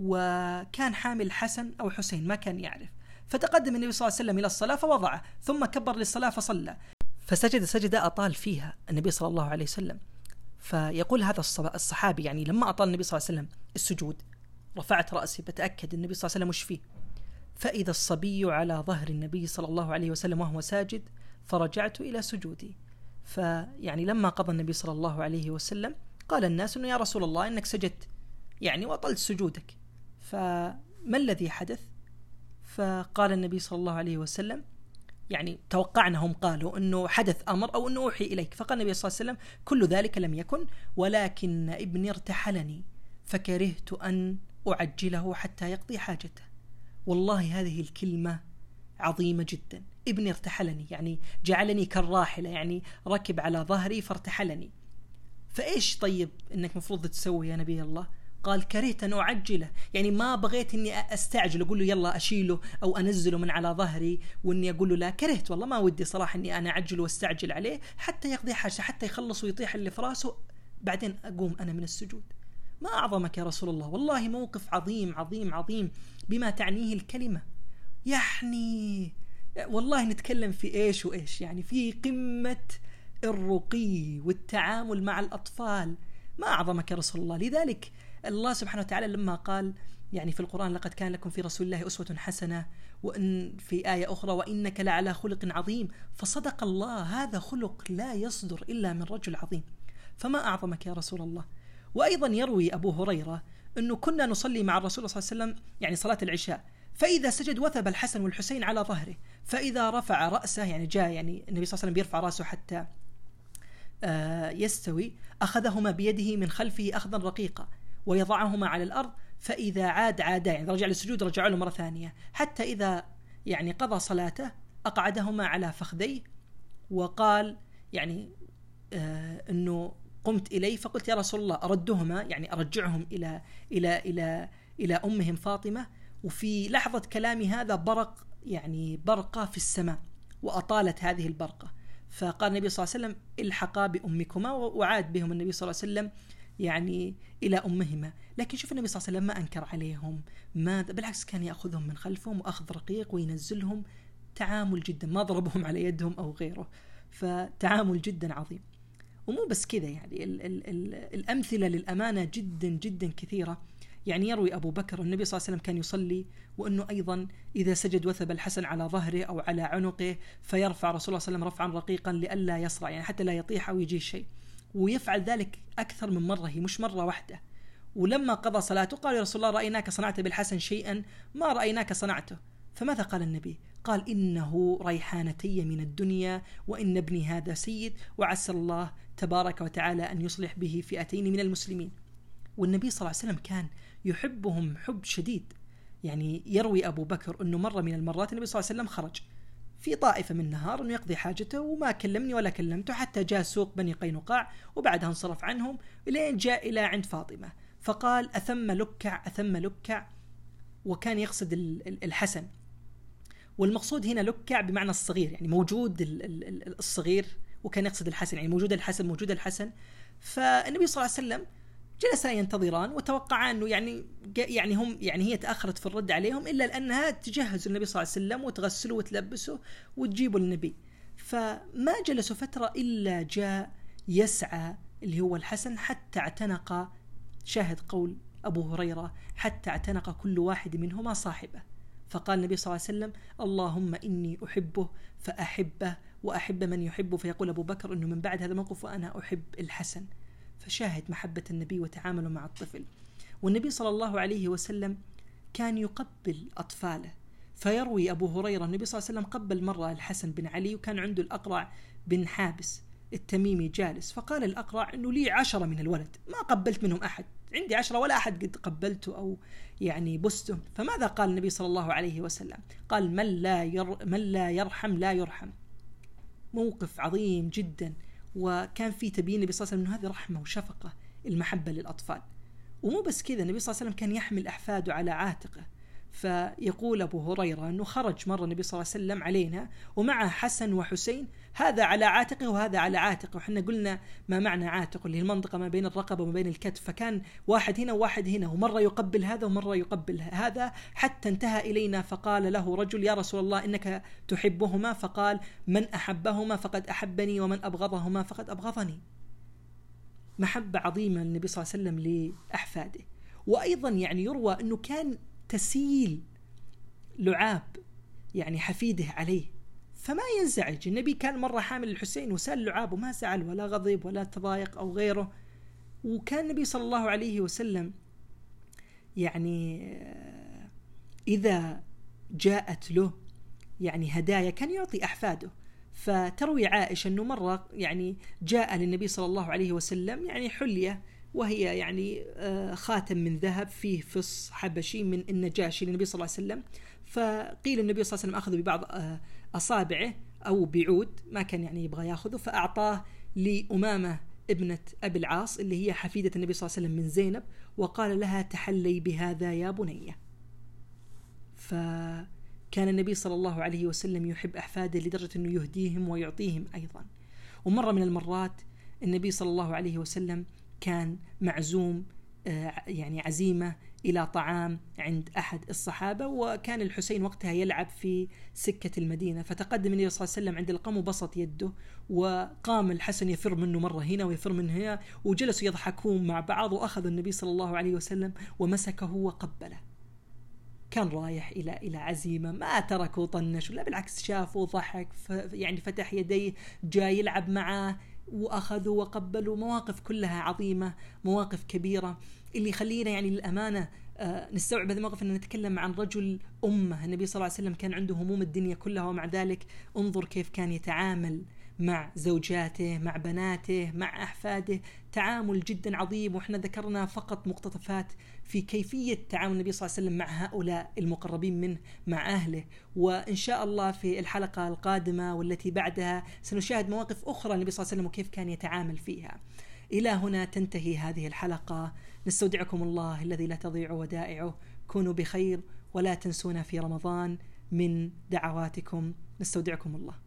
وكان حامل حسن أو حسين ما كان يعرف. فتقدم النبي صلى الله عليه وسلم إلى الصلاة فوضعه ثم كبر للصلاة فصلى. فسجد سجدة أطال فيها النبي صلى الله عليه وسلم. فيقول هذا الصحابي يعني لما أطال النبي صلى الله عليه وسلم السجود رفعت رأسي بتأكد النبي صلى الله عليه وسلم وش فيه. فإذا الصبي على ظهر النبي صلى الله عليه وسلم وهو ساجد فرجعت إلى سجودي. فيعني لما قضى النبي صلى الله عليه وسلم قال الناس إنه يا رسول الله إنك سجدت يعني واطلت سجودك. فما الذي حدث؟ فقال النبي صلى الله عليه وسلم يعني توقعنا هم قالوا إنه حدث أمر أو إنه أوحي إليك. فقال النبي صلى الله عليه وسلم كل ذلك لم يكن ولكن ابني ارتحلني فكرهت أن أعجله حتى يقضي حاجته. والله هذه الكلمة عظيمة جدا. ابني ارتحلني يعني جعلني كالراحلة يعني ركب على ظهري فارتحلني. فإيش طيب إنك مفروض تسوي يا نبي الله؟ قال كرهت أن أعجله. يعني ما بغيت أني أستعجل أقول له يلا أشيله أو أنزله من على ظهري وأني أقول له لا كرهت والله. ما ودي صراحة أني أنا أعجل وأستعجل عليه حتى يقضي حاجة حتى يخلص ويطيح اللي في راسه. بعدين أقوم أنا من السجود. ما أعظمك يا رسول الله. والله موقف عظيم عظيم عظيم بما تعنيه الكلمة. يعني والله نتكلم في إيش وإيش يعني في قمة الرقي والتعامل مع الأطفال ما أعظمك يا رسول الله. لذلك الله سبحانه وتعالى لما قال يعني في القرآن لقد كان لكم في رسول الله أسوة حسنة وإن في آية أخرى وإنك لعلى خلق عظيم فصدق الله هذا خلق لا يصدر إلا من رجل عظيم. فما أعظمك يا رسول الله؟ وأيضا يروي أبو هريرة أنه كنا نصلي مع الرسول صلى الله عليه وسلم يعني صلاة العشاء. فإذا سجد وثب الحسن والحسين على ظهره فإذا رفع رأسه يعني جاء يعني النبي صلى الله عليه وسلم بيرفع رأسه حتى آه، يستوي أخذهما بيده من خلفه أخذا رقيقا ويضعهما على الأرض فإذا عاد عادا يعني رجع للسجود رجع له مرة ثانية حتى إذا يعني قضى صلاته أقعدهما على فخذيه وقال يعني آه أنه قمت إليه فقلت يا رسول الله أردهما يعني أرجعهم إلى إلى إلى إلى أمهم فاطمة وفي لحظة كلامي هذا برق يعني برقة في السماء وأطالت هذه البرقة. فقال النبي صلى الله عليه وسلم الحقا بأمكما وعاد بهم النبي صلى الله عليه وسلم يعني إلى أمهما. لكن شوف النبي صلى الله عليه وسلم ما أنكر عليهم ما بالعكس كان يأخذهم من خلفهم وأخذ رقيق وينزلهم تعامل جدا ما ضربهم على يدهم أو غيره. فتعامل جدا عظيم. ومو بس كذا يعني ال ال ال الأمثلة للأمانة جدا جدا كثيرة. يعني يروي أبو بكر النبي صلى الله عليه وسلم كان يصلي وأنه أيضا إذا سجد وثب الحسن على ظهره أو على عنقه فيرفع رسول الله صلى الله عليه وسلم رفعا رقيقا لئلا يصرع يعني حتى لا يطيح أو يجي شيء. ويفعل ذلك أكثر من مرة هي مش مرة واحدة. ولما قضى صلاته قال يا رسول الله رأيناك صنعت بالحسن شيئا؟ ما رأيناك صنعته. فماذا قال النبي؟ قال إنه ريحانتي من الدنيا وإن ابني هذا سيد وعسى الله تبارك وتعالى أن يصلح به فئتين من المسلمين. والنبي صلى الله عليه وسلم كان يحبهم حب شديد. يعني يروي أبو بكر أنه مرة من المرات النبي صلى الله عليه وسلم خرج. في طائفة من النهار أنه يقضي حاجته وما كلمني ولا كلمته حتى جاء سوق بني قينقاع وبعدها انصرف عنهم لين جاء إلى عند فاطمة. فقال أثم لكع أثم لكع؟ وكان يقصد الحسن. والمقصود هنا لكع بمعنى الصغير يعني موجود الصغير وكان يقصد الحسن. يعني موجود الحسن موجود الحسن. فالنبي صلى الله عليه وسلم جلسا ينتظران وتوقعا أنه يعني يعني هم يعني هي تأخرت في الرد عليهم إلا لأنها تجهز النبي صلى الله عليه وسلم وتغسله وتلبسه وتجيبه للنبي فما جلسوا فترة إلا جاء يسعى اللي هو الحسن حتى اعتنق شاهد قول أبو هريرة حتى اعتنق كل واحد منهما صاحبه. فقال النبي صلى الله عليه وسلم اللهم إني أحبه فأحبه وأحب من يحبه. فيقول أبو بكر أنه من بعد هذا الموقف وأنا أحب الحسن. فشاهد محبة النبي وتعامله مع الطفل. والنبي صلى الله عليه وسلم كان يقبل أطفاله. فيروي أبو هريرة النبي صلى الله عليه وسلم قبل مرة الحسن بن علي وكان عنده الأقرع بن حابس التميمي جالس. فقال الأقرع أنه لي عشرة من الولد. ما قبلت منهم أحد. عندي عشرة ولا أحد قد قبلته أو يعني بسته فماذا قال النبي صلى الله عليه وسلم؟ قال من لا, ير من لا يرحم لا يرحم. موقف عظيم جدا. وكان في تبيين النبي صلى الله عليه وسلم أنه هذه رحمة وشفقة المحبة للأطفال. ومو بس كذا النبي صلى الله عليه وسلم كان يحمل أحفاده على عاتقه. فيقول أبو هريرة أنه خرج مرة النبي صلى الله عليه وسلم علينا ومعه حسن وحسين. هذا على عاتقه وهذا على عاتقه. وحنا قلنا ما معنى عاتق؟ اللي هي المنطقة ما بين الرقبة وما بين الكتف. فكان واحد هنا وواحد هنا ومرة يقبل هذا ومرة يقبل هذا. حتى انتهى إلينا فقال له رجل يا رسول الله إنك تحبهما. فقال من أحبهما فقد أحبني ومن أبغضهما فقد أبغضني. محبة عظيمة للنبي صلى الله عليه وسلم لأحفاده. وأيضا يعني يروى أنه كان تسيل لعاب يعني حفيده عليه. فما ينزعج. النبي كان مرة حامل الحسين وسأل لعاب وما زعل ولا غضب ولا تضايق أو غيره. وكان النبي صلى الله عليه وسلم يعني آه، إذا جاءت له يعني هدايا كان يعطي أحفاده. فتروي عائشة أنه مرة يعني جاء للنبي صلى الله عليه وسلم يعني حلية. وهي يعني آه، خاتم من ذهب فيه فص حبشي من النجاشي للنبي صلى الله عليه وسلم. فقيل النبي صلى الله عليه وسلم أخذه ببعض آه، أصابعه أو بعود ما كان يعني يبغى يأخذه فأعطاه لأمامة ابنة أبي العاص اللي هي حفيدة النبي صلى الله عليه وسلم من زينب وقال لها تحلي بهذا يا بنية فكان النبي صلى الله عليه وسلم يحب أحفاده لدرجة أنه يهديهم ويعطيهم أيضا. ومرة من المرات النبي صلى الله عليه وسلم كان معزوم آه، يعني عزيمة إلى طعام عند أحد الصحابة وكان الحسين وقتها يلعب في سكة المدينة. فتقدم النبي صلى الله عليه وسلم عند القوم وبسط يده وقام الحسن يفر منه مرة هنا ويفر من هنا وجلسوا يضحكون مع بعض وأخذ النبي صلى الله عليه وسلم ومسكه وقبله. كان رايح إلى إلى عزيمة ما تركوا طنش لا بالعكس شافوا ضحك يعني فتح يديه جاي يلعب معاه. وأخذوا وقبلوا مواقف كلها عظيمة مواقف كبيرة. اللي يخلينا يعني للأمانة آه، نستوعب هذا الموقف إن نتكلم عن رجل أمة. النبي صلى الله عليه وسلم كان عنده هموم الدنيا كلها ومع ذلك انظر كيف كان يتعامل مع زوجاته مع بناته مع أحفاده. تعامل جدا عظيم وإحنا ذكرنا فقط مقتطفات في كيفية تعامل النبي صلى الله عليه وسلم مع هؤلاء المقربين منه مع أهله. وإن شاء الله في الحلقة القادمة والتي بعدها سنشاهد مواقف أخرى النبي صلى الله عليه وسلم وكيف كان يتعامل فيها. إلى هنا تنتهي هذه الحلقة. نستودعكم الله الذي لا تضيع ودائعه. كونوا بخير ولا تنسونا في رمضان من دعواتكم. نستودعكم الله.